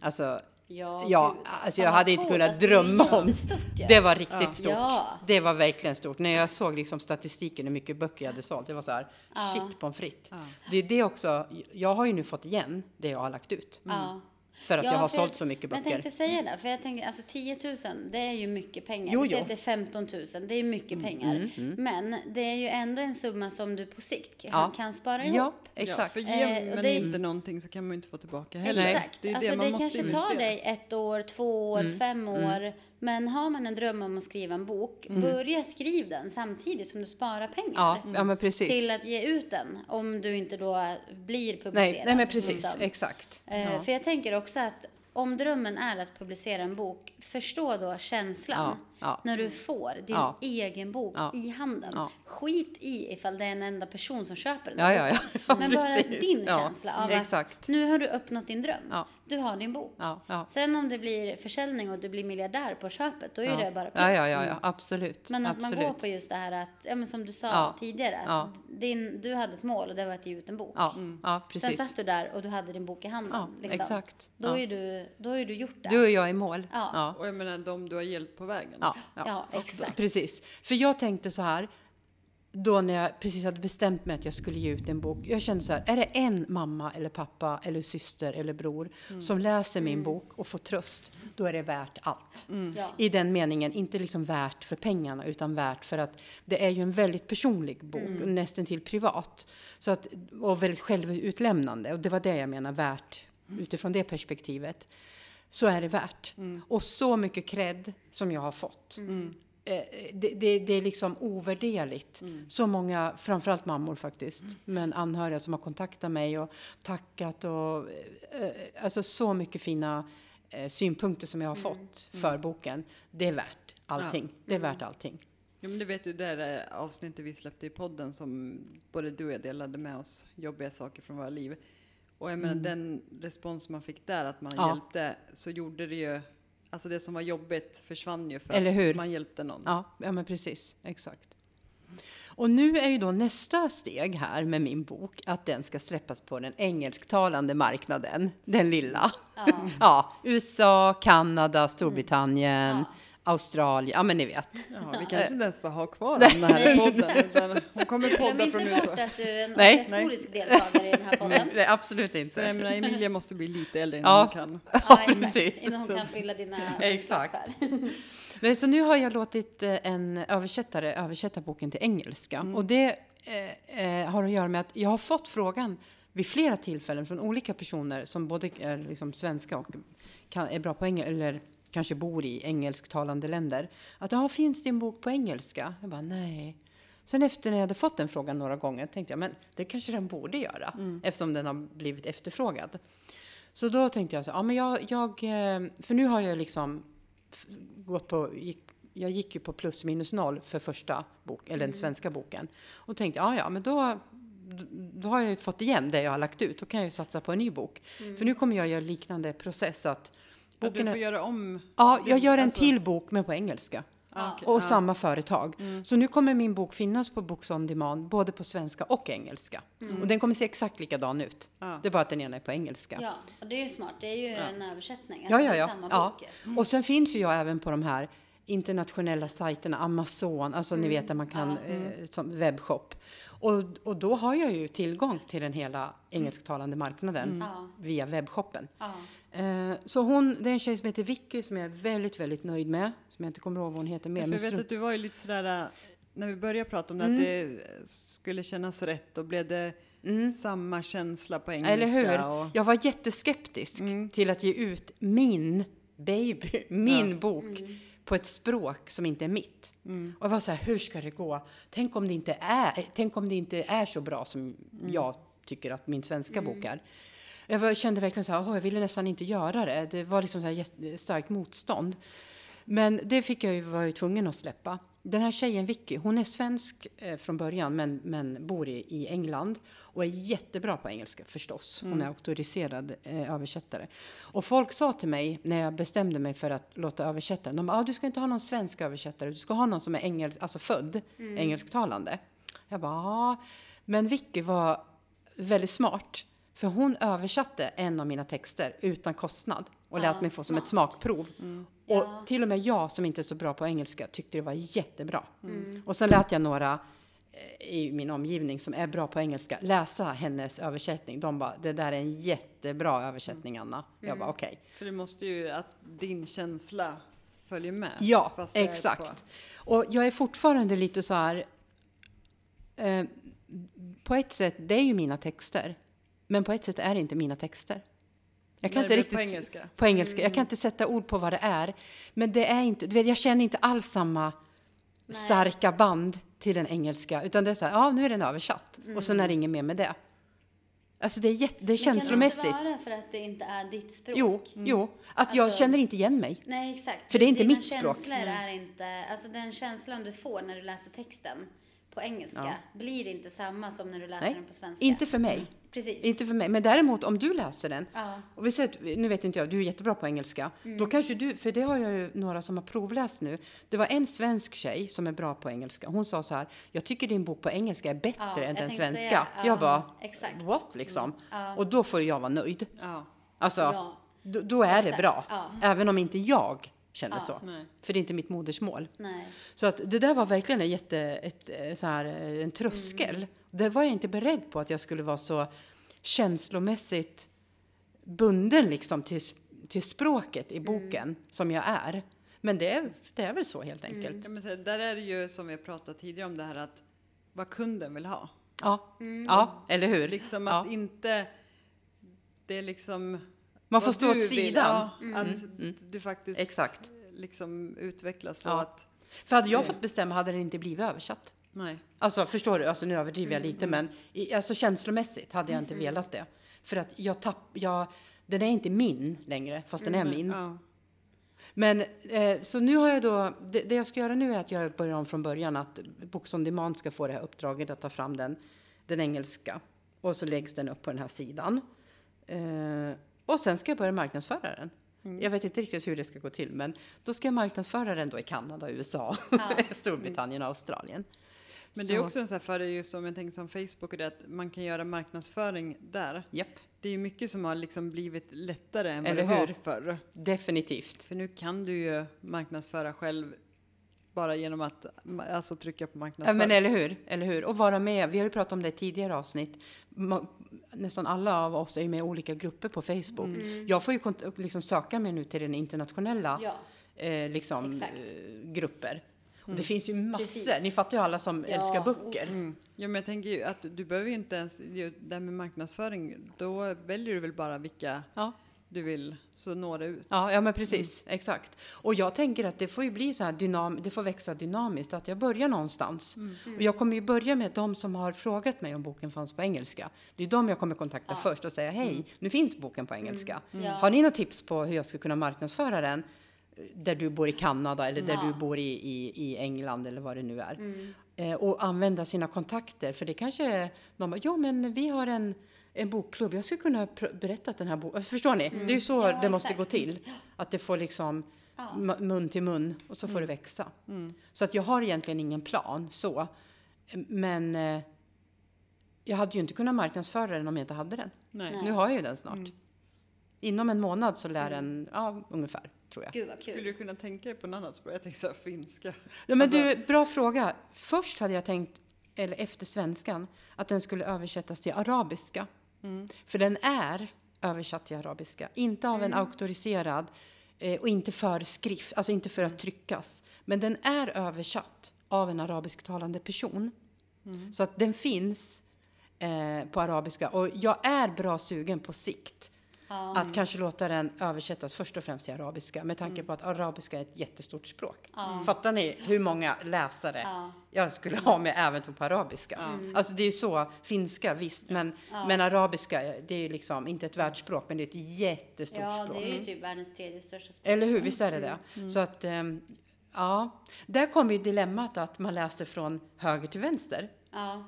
Speaker 1: Alltså,
Speaker 3: Ja,
Speaker 1: ja, alltså jag hade inte kunnat
Speaker 3: Alltså,
Speaker 1: drömma om.
Speaker 3: jättestort ju.
Speaker 1: Det var riktigt stort.
Speaker 3: Ja.
Speaker 1: Det var verkligen stort. När jag såg liksom statistiken hur mycket böcker jag hade sålt, det var så här, shit pommes frites.
Speaker 2: Ja.
Speaker 1: Det är det också, jag har ju nu fått igen det jag har lagt ut.
Speaker 3: Ja.
Speaker 1: För att
Speaker 3: Ja,
Speaker 1: jag har
Speaker 3: för
Speaker 1: sålt så mycket
Speaker 3: Men jag
Speaker 1: böcker.
Speaker 3: tänkte säga det, för jag tänker alltså 10 000, det är ju mycket pengar.
Speaker 1: Jo,
Speaker 3: Vi säger
Speaker 1: jo.
Speaker 3: att det är 15 000, det är mycket
Speaker 1: Mm,
Speaker 3: pengar. Men det är ju ändå en summa som du på sikt
Speaker 1: Ja.
Speaker 3: kan spara ihop.
Speaker 1: Ja,
Speaker 2: Ja,
Speaker 1: exakt.
Speaker 2: för
Speaker 3: Eh,
Speaker 2: ger
Speaker 3: och
Speaker 2: man
Speaker 3: det-
Speaker 2: inte någonting så kan man ju inte få tillbaka heller.
Speaker 3: Exakt.
Speaker 2: Det är
Speaker 3: alltså
Speaker 2: det
Speaker 3: det,
Speaker 2: man måste
Speaker 3: kanske tar
Speaker 2: investera.
Speaker 3: dig ett år, två år,
Speaker 1: Mm.
Speaker 3: fem år. Men har man en dröm om att skriva en bok, börja skriv den samtidigt som du sparar pengar.
Speaker 1: Mm. Ja, ja, men precis.
Speaker 3: Till att ge ut den, om du inte då blir publicerad.
Speaker 1: Nej, nej men precis,
Speaker 3: liksom.
Speaker 1: exakt.
Speaker 3: Eh,
Speaker 1: Ja.
Speaker 3: För jag tänker också att om drömmen är att publicera en bok, förstå då känslan
Speaker 1: Ja, ja.
Speaker 3: när du får din
Speaker 1: Ja.
Speaker 3: egen bok
Speaker 1: Ja.
Speaker 3: i handen.
Speaker 1: Ja.
Speaker 3: Skit i ifall det är en enda person som köper den.
Speaker 1: Ja,
Speaker 3: där
Speaker 1: ja, ja.
Speaker 3: boken.
Speaker 1: ja
Speaker 3: Men bara din
Speaker 1: Ja,
Speaker 3: känsla av
Speaker 1: Exakt.
Speaker 3: att nu har du öppnat din dröm.
Speaker 1: Ja.
Speaker 3: Du har din bok.
Speaker 1: Ja, ja.
Speaker 3: Sen om det blir försäljning och du blir miljardär på köpet, då är
Speaker 1: ja.
Speaker 3: det bara plus.
Speaker 1: Ja, ja, ja, ja, absolut.
Speaker 3: Men att
Speaker 1: absolut.
Speaker 3: man går på just det här att, ja men som du sa
Speaker 1: Ja.
Speaker 3: tidigare, att
Speaker 1: Ja.
Speaker 3: din, du hade ett mål och det var att ge ut en bok.
Speaker 1: Ja, ja,
Speaker 3: Sen
Speaker 1: precis.
Speaker 3: satt du där och du hade din bok i handen.
Speaker 1: Ja,
Speaker 3: liksom.
Speaker 1: exakt.
Speaker 3: Då,
Speaker 1: Ja.
Speaker 3: är du, då är du gjort det.
Speaker 1: Du och jag i mål.
Speaker 3: Ja.
Speaker 1: Ja,
Speaker 2: Och jag menar de du har hjälpt på vägen.
Speaker 1: Ja, ja.
Speaker 3: Ja, exakt.
Speaker 1: Precis. För jag tänkte så här. då när jag precis hade bestämt mig att jag skulle ge ut en bok. Jag kände så här, är det en mamma eller pappa eller syster eller bror som läser min bok och får tröst, då är det värt allt.
Speaker 3: Ja.
Speaker 1: I den meningen, inte liksom värt för pengarna, utan värt för att det är ju en väldigt personlig bok, nästan till privat. Så att, och väldigt självutlämnande. Och det var det jag menar, värt utifrån det perspektivet. Så är det värt. Och så mycket cred som jag har fått. Eh, det, det, det är liksom ovärderligt. Så många, framförallt mammor faktiskt, men anhöriga som har kontaktat mig och tackat och eh, alltså så mycket fina eh, synpunkter som jag har fått för boken. Det är värt allting. Det är värt allting.
Speaker 2: Ja, men du vet ju det där avsnittet vi släppte i podden som både du och jag delade med oss, jobbiga saker från våra liv. Och jag menar den respons man fick där, att man
Speaker 1: Ja.
Speaker 2: hjälpte, så gjorde det ju, alltså det som var jobbigt försvann ju för
Speaker 1: Eller hur?
Speaker 2: att man hjälpte någon.
Speaker 1: Ja, ja men precis. Exakt. Och nu är ju då nästa steg här med min bok att den ska släppas på den engelsktalande marknaden, den lilla.
Speaker 3: Ja.
Speaker 1: Ja, USA, Kanada, Storbritannien,
Speaker 3: Ja.
Speaker 1: Australien, ja men ni vet.
Speaker 2: Ja, vi kanske inte ens bara har kvar den här podden, utan hon kommer
Speaker 3: Glöm
Speaker 2: podda
Speaker 3: inte
Speaker 2: från
Speaker 3: bort
Speaker 2: USA.
Speaker 3: att du är en
Speaker 1: Nej.
Speaker 3: obligatorisk deltagare i den här podden.
Speaker 1: Nej, absolut
Speaker 2: För jag
Speaker 1: inte.
Speaker 2: menar, Emilia måste bli lite äldre innan
Speaker 1: Ja.
Speaker 2: hon kan.
Speaker 3: Ja,
Speaker 1: Ja,
Speaker 3: exakt.
Speaker 1: precis.
Speaker 3: Innan hon kan fylla dina
Speaker 1: Exakt. Nej, så nu har jag låtit eh, en översättare översätta boken till engelska. Och det eh, eh, har att göra med att jag har fått frågan vid flera tillfällen från olika personer som både är liksom svenska och kan, är bra på engelska, eller kanske bor i engelsktalande länder. Att ja, finns en bok på engelska? Jag bara nej. Sen efter när jag hade fått den frågan några gånger tänkte jag, men det kanske den borde göra eftersom den har blivit efterfrågad. Så då tänkte jag så, ja men jag, jag eh, för nu har jag liksom gått på, gick, jag gick ju på plus minus noll för första bok, eller den svenska boken. Och tänkte, ja ja, men då, då har jag ju fått igen det jag har lagt ut. Då kan jag ju satsa på en ny bok. För nu kommer jag göra liknande process att
Speaker 2: Ja,
Speaker 1: boken
Speaker 2: du får göra om.
Speaker 1: Ja, jag gör en
Speaker 2: alltså-
Speaker 1: till bok men på engelska.
Speaker 2: Ah, okej.
Speaker 1: Och
Speaker 2: Ah.
Speaker 1: samma företag. Så nu kommer min bok finnas på Books on Demand, både på svenska och engelska. Och den kommer se exakt likadan ut.
Speaker 2: Ja.
Speaker 1: Det är bara att den ena är på engelska.
Speaker 3: Ja, och det är ju smart. Det är ju en översättning.
Speaker 1: Ja,
Speaker 3: Alltså,
Speaker 1: ja,
Speaker 3: är
Speaker 1: ja.
Speaker 3: samma
Speaker 1: ja.
Speaker 3: bok. ju.
Speaker 1: Och sen finns ju jag även på de här internationella sajterna, Amazon, alltså ni vet där man kan, eh, som webbshop. Och, och då har jag ju tillgång till den hela engelsktalande marknaden
Speaker 3: Ja.
Speaker 1: via webbshoppen.
Speaker 3: Ja.
Speaker 1: Eh, så hon, det är en tjej som heter Vicky som jag är väldigt, väldigt nöjd med. Som jag inte kommer ihåg vad hon heter mer.
Speaker 2: Jag vet att du var ju lite sådär, äh, när vi började prata om det,
Speaker 1: Mm.
Speaker 2: att det skulle kännas rätt och blev det samma känsla på engelska.
Speaker 1: Eller hur?
Speaker 2: Och,
Speaker 1: Jag var jätteskeptisk
Speaker 2: Mm.
Speaker 1: till att ge ut min baby, min bok på ett språk som inte är mitt.
Speaker 2: Mm.
Speaker 1: Och jag var så här, hur ska det gå? Tänk om det inte är, tänk om det inte är så bra som
Speaker 2: Mm.
Speaker 1: jag tycker att min svenska bok är. Jag var, kände verkligen så här, "Åh, jag ville nästan inte göra det. Det var liksom så här starkt motstånd. Men det fick jag ju, var ju tvungen att släppa. Den här tjejen Vicky, hon är svensk eh, från början men, men bor i, i England och är jättebra på engelska förstås. Hon är auktoriserad eh, översättare. Och folk sa till mig när jag bestämde mig för att låta översätta den, de ah, du ska inte ha någon svensk översättare, du ska ha någon som är engel, alltså född engelsktalande. Jag bara, ja. Men Vicky var väldigt smart. För hon översatte en av mina texter utan kostnad och lät
Speaker 3: Ja,
Speaker 1: mig få som ett
Speaker 3: smart.
Speaker 1: smakprov.
Speaker 3: Ja.
Speaker 1: Och till och med jag som inte är så bra på engelska tyckte det var jättebra.
Speaker 3: Mm.
Speaker 1: Och sen lät jag några eh, i min omgivning som är bra på engelska läsa hennes översättning. De bara, det där är en jättebra översättning Anna. Jag
Speaker 3: Mm.
Speaker 1: bara okej.
Speaker 2: för det måste ju att din känsla följer med.
Speaker 1: Ja, exakt. Och jag är fortfarande lite så här. Eh, på ett sätt, det är ju mina texter. Men på ett sätt är det inte mina texter. Jag kan
Speaker 2: När
Speaker 1: inte riktigt...
Speaker 2: på engelska.
Speaker 1: På engelska. Jag kan inte sätta ord på vad det är. Men det är inte, du vet, jag känner inte alls samma
Speaker 3: Nej.
Speaker 1: starka band till den engelska. Utan det är så här, ja nu är den översatt. Och sen är det inget mer med det. Alltså det är, jätte, det är känslomässigt.
Speaker 3: Men kan det inte vara för att det inte är ditt språk?
Speaker 1: Jo, jo. Att jag
Speaker 3: Alltså-
Speaker 1: känner inte igen mig.
Speaker 3: Nej, exakt.
Speaker 1: För det är inte
Speaker 3: Dina
Speaker 1: mitt språk.
Speaker 3: känslor är inte, alltså den känslan du får när du läser texten på engelska
Speaker 1: Ja.
Speaker 3: blir inte samma som när du läser
Speaker 1: Nej,
Speaker 3: den på svenska.
Speaker 1: Inte för mig.
Speaker 3: Precis.
Speaker 1: Inte för mig. Men däremot om du läser den.
Speaker 3: Ja.
Speaker 1: Och vi säger att, nu vet inte jag, du är jättebra på engelska.
Speaker 3: Mm.
Speaker 1: Då kanske du, för det har jag ju några som har provläst nu. Det var en svensk tjej som är bra på engelska. Hon sa så här, jag tycker din bok på engelska är bättre
Speaker 3: Ja,
Speaker 1: än den svenska.
Speaker 3: säga, ja,
Speaker 1: jag bara,
Speaker 3: exakt.
Speaker 1: what liksom?
Speaker 3: Ja.
Speaker 1: Och då får jag vara nöjd.
Speaker 2: Ja.
Speaker 1: Alltså,
Speaker 3: Ja.
Speaker 1: då, då är det
Speaker 3: Exakt,
Speaker 1: bra.
Speaker 3: ja.
Speaker 1: Även om inte jag kände
Speaker 3: Ja.
Speaker 1: så.
Speaker 2: Nej.
Speaker 1: För det är inte mitt modersmål.
Speaker 3: Nej.
Speaker 1: Så att det där var verkligen en jätte, ett, eh, så här, eh, en tröskel.
Speaker 3: Mm.
Speaker 1: Det var jag inte beredd på att jag skulle vara så känslomässigt bunden liksom till, till språket
Speaker 3: Mm.
Speaker 1: i boken som jag är. Men det är, det är väl så helt
Speaker 3: Mm.
Speaker 1: enkelt.
Speaker 2: Ja, men så, där är det ju som vi har pratat tidigare om det här att vad kunden vill ha.
Speaker 1: Ja,
Speaker 3: Mm.
Speaker 1: ja eller hur?
Speaker 2: Liksom
Speaker 1: Ja.
Speaker 2: att inte, det är liksom
Speaker 1: Man får stå åt
Speaker 2: vill,
Speaker 1: sidan.
Speaker 2: Ja, att du faktiskt
Speaker 1: Exakt.
Speaker 2: liksom utvecklas så
Speaker 1: Ja.
Speaker 2: att,
Speaker 1: För hade jag
Speaker 2: Det-
Speaker 1: fått bestämma hade det inte blivit översatt.
Speaker 2: nej.
Speaker 1: Alltså förstår du, alltså nu överdriver
Speaker 2: Mm,
Speaker 1: jag lite men i, alltså känslomässigt hade jag inte velat det. För att jag tapp, jag, den är inte min längre fast den är min.
Speaker 2: Ja.
Speaker 1: Men eh, så nu har jag då, det, det jag ska göra nu är att jag börjar om från början att Books on Demand ska få det här uppdraget att ta fram den, den engelska. Och så läggs den upp på den här sidan. Eh, och sen ska jag börja marknadsföra den.
Speaker 2: Mm.
Speaker 1: Jag vet inte riktigt hur det ska gå till men då ska jag marknadsföra den då i Kanada, USA,
Speaker 3: Ja.
Speaker 1: Storbritannien och Australien.
Speaker 2: Men det är
Speaker 1: Så-
Speaker 2: också en sån här, för det är ju som jag tänker som Facebook och det att man kan göra marknadsföring där.
Speaker 1: Japp,
Speaker 2: Det är ju mycket som har liksom blivit lättare än vad
Speaker 1: Eller
Speaker 2: det var
Speaker 1: hur?
Speaker 2: förr.
Speaker 1: definitivt.
Speaker 2: För nu kan du ju marknadsföra själv bara genom att alltså trycka på
Speaker 1: Ja,
Speaker 2: marknadsföring.
Speaker 1: men eller hur, eller hur? Och vara med. Vi har ju pratat om det i tidigare avsnitt. Ma- nästan alla av oss är ju med i olika grupper på Facebook.
Speaker 3: Mm.
Speaker 1: Jag får ju liksom söka mig nu till den internationella
Speaker 3: Ja.
Speaker 1: eh, liksom, eh, grupper. Och det finns ju massor.
Speaker 3: Precis.
Speaker 1: Ni fattar ju alla som
Speaker 3: Ja,
Speaker 1: älskar böcker.
Speaker 2: Mm. Ja, men jag tänker ju att du behöver ju inte ens, det här med marknadsföring, då väljer du väl bara vilka
Speaker 1: Ja.
Speaker 2: Du vill, så når det ut.
Speaker 1: Ja, ja, men precis. Exakt. Och jag tänker att det får ju bli så här dynam det får växa dynamiskt, att jag börjar någonstans. Och jag kommer ju börja med de som har frågat mig om boken fanns på engelska. Det är de jag kommer kontakta
Speaker 3: Ja.
Speaker 1: först och säga hej, nu finns boken på engelska.
Speaker 3: Ja.
Speaker 1: Har ni något tips på hur jag ska kunna marknadsföra den? Där du bor i Kanada eller där
Speaker 3: Ja.
Speaker 1: du bor i, i, i England eller vad det nu är.
Speaker 3: Mm.
Speaker 1: Eh, och använda sina kontakter. För det kanske är någon ja men vi har en, en bokklubb, jag skulle kunna pr- berätta den här boken, förstår ni? Det är ju så
Speaker 3: Ja,
Speaker 1: det måste
Speaker 3: exakt.
Speaker 1: gå till. Att det får liksom
Speaker 3: Ja.
Speaker 1: mun till mun och så får det växa.
Speaker 2: Mm.
Speaker 1: Så att jag har egentligen ingen plan så. Men eh, jag hade ju inte kunnat marknadsföra den om jag inte hade den.
Speaker 2: Nej.
Speaker 3: Nej.
Speaker 1: Nu har jag ju den snart.
Speaker 2: Mm.
Speaker 1: Inom en månad så lär den, ja ungefär tror jag.
Speaker 3: Gud vad
Speaker 2: Skulle
Speaker 3: kul.
Speaker 2: du kunna tänka dig på något annat språk? Jag tänker så här, finska.
Speaker 1: Ja, men
Speaker 2: Alltså-
Speaker 1: du, bra fråga. Först hade jag tänkt, eller efter svenskan, att den skulle översättas till arabiska.
Speaker 2: Mm.
Speaker 1: För den är översatt till arabiska. Inte av en auktoriserad eh, och inte för skrift, alltså inte för att tryckas. Men den är översatt av en arabisktalande person. Så att den finns eh, på arabiska. Och jag är bra sugen på sikt
Speaker 3: Ja.
Speaker 1: att kanske låta den översättas först och främst till arabiska med tanke på att arabiska är ett jättestort språk.
Speaker 3: Ja.
Speaker 1: Fattar ni hur många läsare
Speaker 3: Ja.
Speaker 1: jag skulle ha med även på arabiska? Alltså det är ju så, finska visst, men,
Speaker 3: Ja.
Speaker 1: men arabiska det är ju liksom inte ett världsspråk, men det är ett jättestort
Speaker 3: ja,
Speaker 1: språk.
Speaker 3: det är ju typ världens tredje största språk.
Speaker 1: Eller hur, visst är det det? Så att, ehm, ja, där kommer ju dilemmat att man läser från höger till vänster.
Speaker 3: Ja,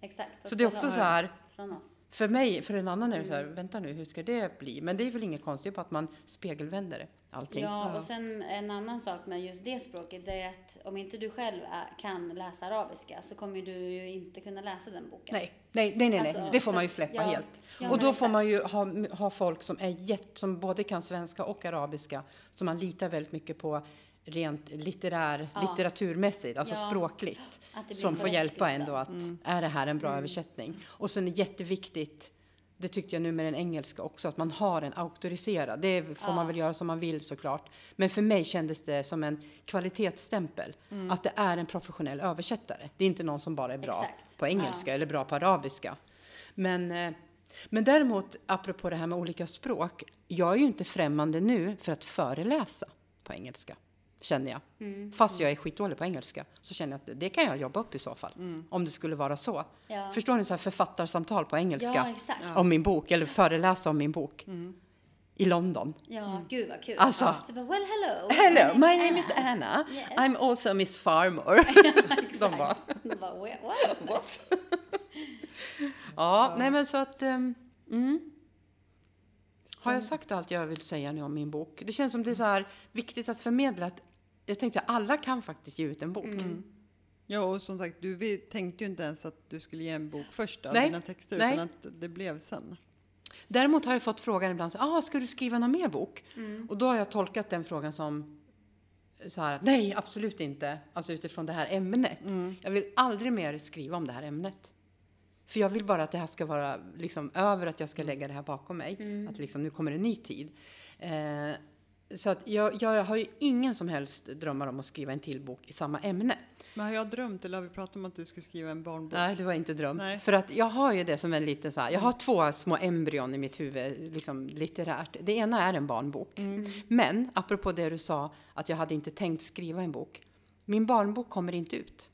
Speaker 3: exakt.
Speaker 1: Så det är också så här,
Speaker 3: Från oss.
Speaker 1: För mig, för en annan är det så här, vänta nu, hur ska det bli? Men det är väl inget konstigt på att man spegelvänder allting.
Speaker 3: Ja,
Speaker 2: Ja.
Speaker 3: och sen en annan sak med just det språket, det är att om inte du själv kan läsa arabiska så kommer du ju inte kunna läsa den boken.
Speaker 1: Nej, nej, nej, nej,
Speaker 3: Alltså,
Speaker 1: nej. det får man ju släppa
Speaker 3: ja,
Speaker 1: helt.
Speaker 3: ja,
Speaker 1: och då får man ju ha, ha folk som är jätt, som både kan svenska och arabiska, som man litar väldigt mycket på rent litterär,
Speaker 3: Ja.
Speaker 1: litteraturmässigt, alltså
Speaker 3: Ja.
Speaker 1: språkligt, som får hjälpa
Speaker 3: liksom.
Speaker 1: en då att är det här en bra översättning? Och sen är jätteviktigt, det tyckte jag nu med den engelska också, att man har en auktoriserad. Det får
Speaker 3: Ja.
Speaker 1: man väl göra som man vill såklart. Men för mig kändes det som en kvalitetsstämpel, att det är en professionell översättare. Det är inte någon som bara är bra
Speaker 3: Exakt.
Speaker 1: på engelska eller bra på arabiska. Men, eh, men däremot, apropå det här med olika språk, jag är ju inte främmande nu för att föreläsa på engelska, känner jag.
Speaker 3: Mm.
Speaker 1: Fast jag är skitdålig på engelska, så känner jag att det kan jag jobba upp i så fall. Om det skulle vara så.
Speaker 3: Ja.
Speaker 1: Förstår ni, så här författarsamtal på engelska
Speaker 3: Ja, exakt. Ja,
Speaker 1: om min bok, eller föreläsa om min bok i London.
Speaker 3: gud vad kul.
Speaker 1: Alltså-
Speaker 3: Så bara, well hello.
Speaker 1: Hello, my name is Anna.
Speaker 3: Yes.
Speaker 1: I'm also Miss Farmer. De bara,
Speaker 3: De bara, "Wha- what?
Speaker 1: Ja, nej men så att... mm. Har jag sagt allt jag vill säga nu om min bok? Det känns som det är så här viktigt att förmedla att jag tänkte att alla kan faktiskt ge ut en bok.
Speaker 2: Ja, och som sagt, du tänkte ju inte ens att du skulle ge en bok först av
Speaker 1: Nej,
Speaker 2: dina texter,
Speaker 1: nej.
Speaker 2: utan att det blev sen.
Speaker 1: Däremot har jag fått frågan ibland, så, ah, ska du skriva någon mer bok?
Speaker 3: Mm.
Speaker 1: Och då har jag tolkat den frågan som, så här att nej, absolut inte. Alltså utifrån det här ämnet.
Speaker 2: Mm.
Speaker 1: Jag vill aldrig mer skriva om det här ämnet. För jag vill bara att det här ska vara liksom över, att jag ska lägga det här bakom mig. Att liksom nu kommer en ny tid. Eh, så att jag, jag har ju ingen som helst drömmar om att skriva en till bok i samma ämne.
Speaker 2: Men har jag drömt eller har vi pratat om att du ska skriva en barnbok?
Speaker 1: Nej, det var inte drömt.
Speaker 2: Nej.
Speaker 1: För att jag har ju det som en liten så här, jag har två små embryon i mitt huvud, liksom litterärt. Det ena är en barnbok.
Speaker 2: Mm.
Speaker 1: Men apropå det du sa, att jag hade inte tänkt skriva en bok. Min barnbok kommer inte ut.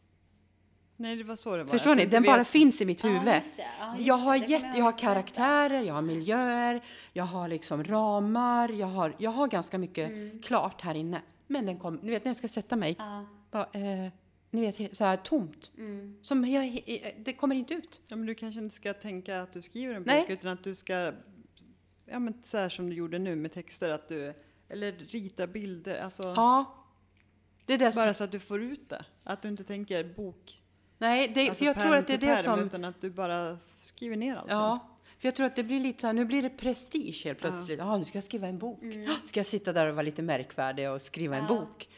Speaker 2: Nej, det var så det var.
Speaker 1: Förstår ni? Den bara
Speaker 2: vet-
Speaker 1: finns i mitt huvud.
Speaker 3: Ja, just det. Ja, just
Speaker 1: jag har, jätte,
Speaker 3: jag
Speaker 1: jag har karaktärer, jag har miljöer, jag har liksom ramar, jag har, jag har ganska mycket klart här inne. Men den kom, ni vet när jag ska sätta mig,
Speaker 3: Ja.
Speaker 1: bara, eh, ni vet så här tomt.
Speaker 3: Mm.
Speaker 1: Som jag, he- det kommer inte ut.
Speaker 2: Ja, men du kanske inte ska tänka att du skriver en
Speaker 1: Nej.
Speaker 2: bok utan att du ska, ja men så här som du gjorde nu med texter, att du, eller rita bilder, alltså
Speaker 1: Ja. Det är det som,
Speaker 2: bara så att du får ut det. Att du inte tänker bok,
Speaker 1: nej, det,
Speaker 2: alltså
Speaker 1: för jag tror att det är det som,
Speaker 2: utan att du bara skriver ner allting.
Speaker 1: ja. För jag tror att det blir lite så här, nu blir det prestige helt plötsligt. Ja, nu ska jag skriva en bok. Ska jag sitta där och vara lite märkvärdig och skriva en
Speaker 3: Mm. Ja.
Speaker 1: bok?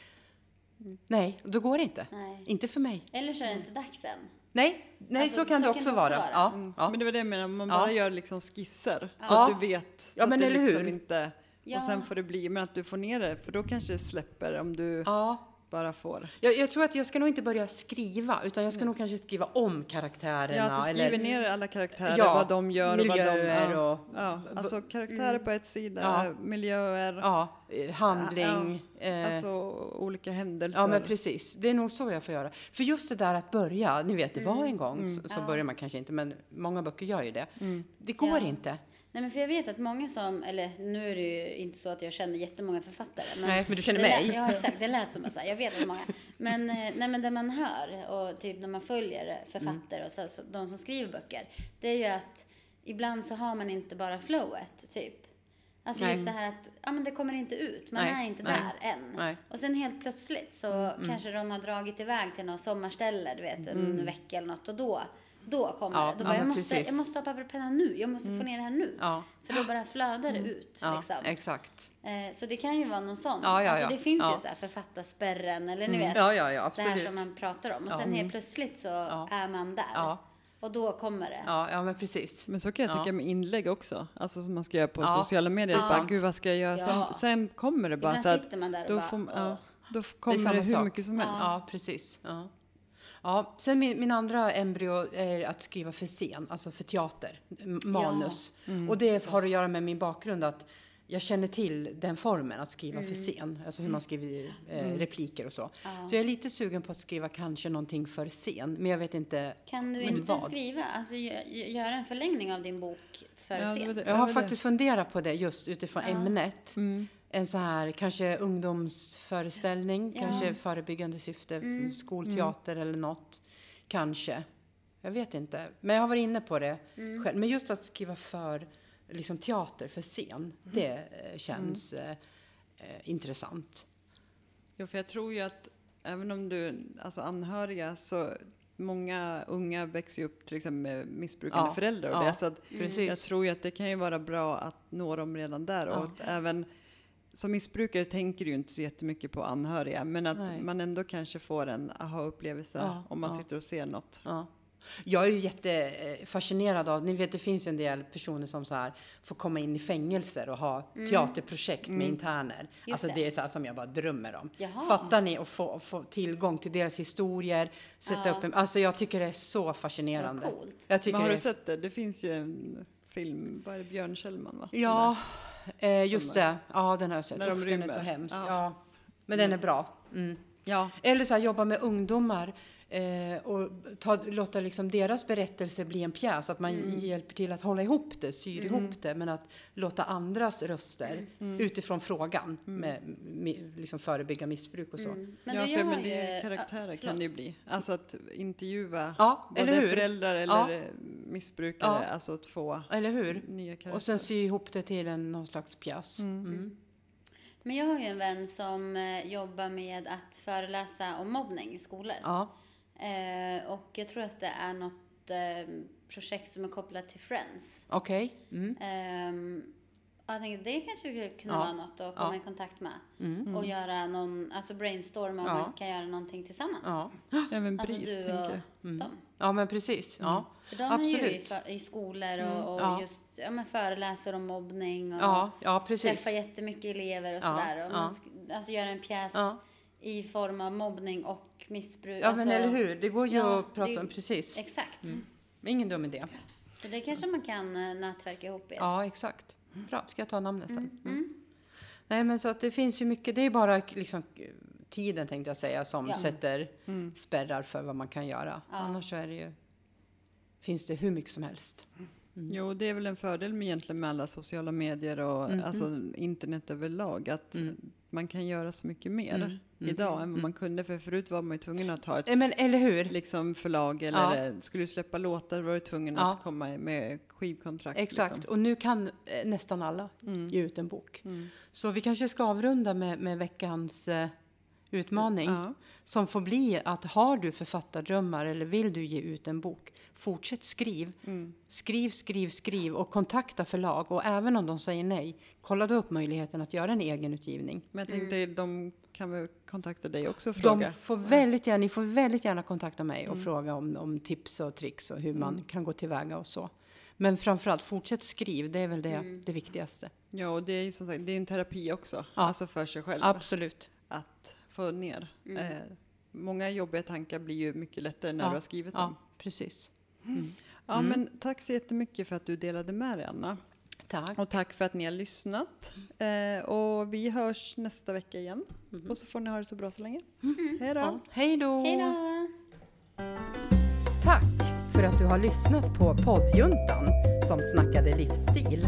Speaker 1: Nej, då går det inte.
Speaker 3: Nej.
Speaker 1: Inte för mig.
Speaker 3: Eller så är det inte dags än.
Speaker 1: Nej, nej
Speaker 3: Alltså,
Speaker 1: så kan
Speaker 3: så
Speaker 1: det
Speaker 3: kan
Speaker 1: också
Speaker 3: det också
Speaker 1: vara.
Speaker 3: vara.
Speaker 1: Ja,
Speaker 2: Mm.
Speaker 1: ja.
Speaker 2: Men det var det jag menar, om man
Speaker 1: Ja.
Speaker 2: bara gör liksom skisser så
Speaker 1: Ja.
Speaker 2: att du vet. Så
Speaker 1: Ja,
Speaker 2: att
Speaker 1: men
Speaker 2: det
Speaker 1: eller
Speaker 2: liksom
Speaker 1: hur?
Speaker 2: inte,
Speaker 3: Ja.
Speaker 2: och sen får det bli, men att du får ner det, för då kanske det släpper om du
Speaker 1: ja.
Speaker 2: Bara får.
Speaker 1: Jag, jag tror att jag ska nog inte börja skriva, utan jag ska nog kanske skriva om karaktärerna.
Speaker 2: Ja, att du skriver
Speaker 1: eller,
Speaker 2: ner alla karaktärer,
Speaker 1: Ja,
Speaker 2: vad de gör och vad de... Ja,
Speaker 1: och-
Speaker 2: ja, alltså karaktärer på ett sida,
Speaker 1: Ja.
Speaker 2: miljöer,
Speaker 1: ja, eh, handling. eh,
Speaker 2: alltså olika händelser.
Speaker 1: Ja, men precis. Det är nog så jag får göra. För just det där att börja, ni vet, det var en gång, så, så
Speaker 3: Ja.
Speaker 1: börjar man kanske inte, men många böcker gör ju det. Det går inte.
Speaker 3: Nej men för jag vet att många som, eller nu är det ju inte så att jag känner jättemånga författare. Men
Speaker 1: Nej, men du känner mig.
Speaker 3: Ja exakt, det lät som att jag vet att många. Men, eh, nej men det man hör och typ när man följer författare och så, så, de som skriver böcker. Det är ju att ibland så har man inte bara flowet typ. Alltså
Speaker 1: Nej.
Speaker 3: just det här att, ja men det kommer inte ut, man
Speaker 1: Nej,
Speaker 3: är inte där än. Och sen helt plötsligt så kanske de har dragit iväg till något sommarställe, du vet, en vecka eller något och då då kommer
Speaker 1: Ja,
Speaker 3: det. Då
Speaker 1: ja,
Speaker 3: bara, jag,
Speaker 1: men
Speaker 3: måste,
Speaker 1: precis.
Speaker 3: jag måste ha papper och penna nu. Jag måste få ner det här nu.
Speaker 1: Ja,
Speaker 3: För då bara flödar det ut.
Speaker 1: ja
Speaker 3: liksom.
Speaker 1: exakt.
Speaker 3: Eh, så det kan ju vara någon sån.
Speaker 1: Ja, ja,
Speaker 3: alltså,
Speaker 1: ja.
Speaker 3: det finns
Speaker 1: Ja.
Speaker 3: ju så här författarspärren eller ni vet.
Speaker 1: Ja, ja, ja,
Speaker 3: det här
Speaker 1: absolut.
Speaker 3: som man pratar om. Och
Speaker 1: Ja.
Speaker 3: sen helt plötsligt så
Speaker 1: Ja.
Speaker 3: är man där.
Speaker 1: Ja,
Speaker 3: Och då kommer det.
Speaker 1: ja, ja, men precis.
Speaker 2: Men så kan jag tycka
Speaker 1: Ja.
Speaker 2: med inlägg också, alltså som man ska göra på
Speaker 1: Ja.
Speaker 2: sociala medier.
Speaker 1: Ja.
Speaker 2: Så här, Gud vad ska jag göra?
Speaker 3: Ja.
Speaker 2: Sen, sen kommer det bara
Speaker 3: Ibland
Speaker 2: så att
Speaker 3: sitter man där och
Speaker 2: då,
Speaker 3: bara,
Speaker 2: får, ja,
Speaker 3: "Åh."
Speaker 2: då kommer det,
Speaker 1: samma
Speaker 2: hur
Speaker 1: sak.
Speaker 2: mycket som helst.
Speaker 1: Ja, precis. Ja. Ja, sen min, min andra embryo är att skriva för scen, alltså för teater, manus.
Speaker 2: Mm.
Speaker 1: Och det har att göra med min bakgrund att jag känner till den formen, att skriva för scen, alltså hur man skriver eh, repliker och så.
Speaker 3: Ja.
Speaker 1: Så jag är lite sugen på att skriva kanske någonting för scen, men jag vet inte.
Speaker 3: Kan du inte
Speaker 1: vad?
Speaker 3: skriva, alltså gö- gö- göra en förlängning av din bok för
Speaker 2: Ja, det
Speaker 3: scen?
Speaker 2: det-
Speaker 1: Jag har
Speaker 2: det.
Speaker 1: faktiskt funderat på det just utifrån
Speaker 3: Ja.
Speaker 1: ämnet.
Speaker 2: Mm.
Speaker 1: En så här kanske ungdomsföreställning,
Speaker 3: Ja.
Speaker 1: kanske förebyggande syfte,
Speaker 3: Mm.
Speaker 1: skolteater eller något. Kanske. Jag vet inte. Men jag har varit inne på det
Speaker 3: Mm.
Speaker 1: själv. Men just att skriva för liksom, teater, för scen, det eh, känns eh, eh, intressant.
Speaker 2: Jo, för jag tror ju att även om du, alltså anhöriga, så många unga växer ju upp till exempel med missbrukande
Speaker 1: Ja,
Speaker 2: föräldrar och
Speaker 1: ja,
Speaker 2: det. Så att jag tror ju att det kan ju vara bra att nå dem redan där.
Speaker 1: Ja.
Speaker 2: Och att även som missbrukare tänker du inte så jättemycket på anhöriga, men att
Speaker 1: Nej.
Speaker 2: man ändå kanske får en aha-upplevelse
Speaker 1: Ja,
Speaker 2: om man
Speaker 1: ja.
Speaker 2: sitter och ser något.
Speaker 1: Ja. Jag är ju jättefascinerad av, ni vet det finns ju en del personer som så här får komma in i fängelser och ha teaterprojekt med interner. Alltså
Speaker 3: det.
Speaker 1: det. är så här som jag bara drömmer om.
Speaker 3: Jaha.
Speaker 1: Fattar ni? Och få, få tillgång till deras historier, sätta
Speaker 3: Ja.
Speaker 1: upp en, alltså jag tycker det är så fascinerande.
Speaker 3: Vad coolt.
Speaker 1: Jag tycker
Speaker 2: Men har
Speaker 1: det
Speaker 2: du sett det? Det finns ju en film, vad är det, Björn Kjellman va?
Speaker 1: Ja, eh, just det. Ja, den har jag sett.
Speaker 2: När de
Speaker 1: Uff, den är
Speaker 2: rymmer.
Speaker 1: så hemsk.
Speaker 2: Ja.
Speaker 1: Ja. Men den är bra. Mm.
Speaker 2: Ja,
Speaker 1: Eller så här, jobba med ungdomar eh, och ta, låta liksom deras berättelse bli en pjäs. Att man
Speaker 2: Mm.
Speaker 1: hjälper till att hålla ihop det, syr ihop det. Men att låta andras röster
Speaker 2: Mm.
Speaker 1: utifrån frågan med, med liksom förebygga missbruk och så.
Speaker 3: Mm. Men
Speaker 2: ja
Speaker 3: du
Speaker 2: för
Speaker 3: gör
Speaker 2: men
Speaker 3: ju...
Speaker 2: det är karaktärer
Speaker 3: ja,
Speaker 2: kan det ju bli. Alltså att intervjua
Speaker 1: Ja,
Speaker 2: både
Speaker 1: eller hur?
Speaker 2: föräldrar eller
Speaker 1: Ja.
Speaker 2: missbrukare,
Speaker 1: Ja.
Speaker 2: alltså två
Speaker 1: Eller hur?
Speaker 2: nya karaktärer.
Speaker 1: Och sen sy ihop det till en, någon slags pjäs. Mm.
Speaker 3: Men jag har ju en vän som eh, jobbar med att föreläsa om mobbning i skolor.
Speaker 1: Ja,
Speaker 3: Eh, och jag tror att det är något eh, projekt som är kopplat till Friends.
Speaker 1: okej. Mm.
Speaker 3: Ja, jag tänkte det kanske skulle kunna
Speaker 1: Ja.
Speaker 3: vara något att komma
Speaker 1: Ja.
Speaker 3: i kontakt med.
Speaker 1: Mm.
Speaker 3: Och göra någon, alltså brainstorma och
Speaker 1: Ja.
Speaker 3: man kan göra någonting tillsammans.
Speaker 1: Ja.
Speaker 2: Även
Speaker 3: Alltså
Speaker 2: BRIS,
Speaker 3: du
Speaker 2: tänker
Speaker 3: och
Speaker 2: jag.
Speaker 3: dem.
Speaker 1: ja, men precis. Ja.
Speaker 3: För de är ju i,
Speaker 1: Absolut.
Speaker 3: för, i skolor och, och
Speaker 1: Ja.
Speaker 3: just ja, men föreläser om mobbning och
Speaker 1: Ja, ja, precis.
Speaker 3: träffar jättemycket elever och
Speaker 1: Ja,
Speaker 3: sådär. Och
Speaker 1: ja.
Speaker 3: man alltså göra en pjäs
Speaker 1: Ja.
Speaker 3: i form av mobbning och missbruk.
Speaker 1: Ja,
Speaker 3: alltså,
Speaker 1: men eller hur? Det går ju
Speaker 3: ja,
Speaker 1: att prata
Speaker 3: det-
Speaker 1: om precis.
Speaker 3: Exakt.
Speaker 1: Ingen dum idé.
Speaker 3: Så det kanske man kan eh, nätverka ihop i.
Speaker 1: Ja, exakt. Bra, ska jag ta namnet sen?
Speaker 3: Mm.
Speaker 1: Nej, men så att det finns ju mycket. Det är bara liksom tiden tänkte jag säga som
Speaker 3: Ja.
Speaker 1: sätter spärrar för vad man kan göra.
Speaker 3: Ja.
Speaker 1: Annars så är det ju, finns det hur mycket som helst.
Speaker 2: Jo, det är väl en fördel med egentligen med alla sociala medier och
Speaker 1: Mhm.
Speaker 2: alltså internet överlag. Att
Speaker 1: Mm.
Speaker 2: man kan göra så mycket mer
Speaker 1: Mm, mm,
Speaker 2: idag än vad man kunde. För förut var man ju tvungen att ha ett
Speaker 1: Men eller hur?
Speaker 2: liksom förlag eller eh, skulle du släppa låtar var du tvungen
Speaker 1: Ja.
Speaker 2: att komma med skivkontrakt.
Speaker 1: Exakt,
Speaker 2: Liksom.
Speaker 1: och nu kan eh, nästan alla
Speaker 2: Mm.
Speaker 1: ge ut en bok.
Speaker 2: Mm.
Speaker 1: Så vi kanske ska avrunda med, med veckans eh, utmaning.
Speaker 2: Ja.
Speaker 1: Som får bli att har du författardrömmar eller vill du ge ut en bok, fortsätt skriv.
Speaker 2: Mm.
Speaker 1: Skriv, skriv, skriv och kontakta förlag. Och även om de säger nej, kolla då upp möjligheten att göra en egen utgivning.
Speaker 2: Men jag tänkte de kan väl kontakta dig också och
Speaker 1: De
Speaker 2: fråga.
Speaker 1: får väldigt gärna, ni får väldigt gärna kontakta mig och
Speaker 2: Mm.
Speaker 1: fråga om, om tips och tricks och hur man
Speaker 2: Mm.
Speaker 1: kan gå tillväga och så. Men framförallt, fortsätt skriv. Det är väl det,
Speaker 3: Mm.
Speaker 1: det viktigaste.
Speaker 2: Ja, och det är ju som sagt, det är en terapi också.
Speaker 1: Ja.
Speaker 2: Alltså för sig själv.
Speaker 1: Absolut.
Speaker 2: Att få ner.
Speaker 3: Mm.
Speaker 2: Eh, många jobbiga tankar blir ju mycket lättare när
Speaker 1: Ja,
Speaker 2: du har skrivit
Speaker 1: Ja,
Speaker 2: dem.
Speaker 1: precis.
Speaker 2: Ja,
Speaker 1: Mm.
Speaker 2: men tack så jättemycket för att du delade med dig, Anna.
Speaker 1: Tack.
Speaker 2: Och tack för att ni har lyssnat. Eh, och vi hörs nästa vecka igen.
Speaker 1: Mhm.
Speaker 2: Och så får ni ha det så bra så länge. Hej då!
Speaker 1: Ja. Hej då!
Speaker 3: Hej då!
Speaker 4: Tack för att du har lyssnat på poddjuntan som snackade livsstil.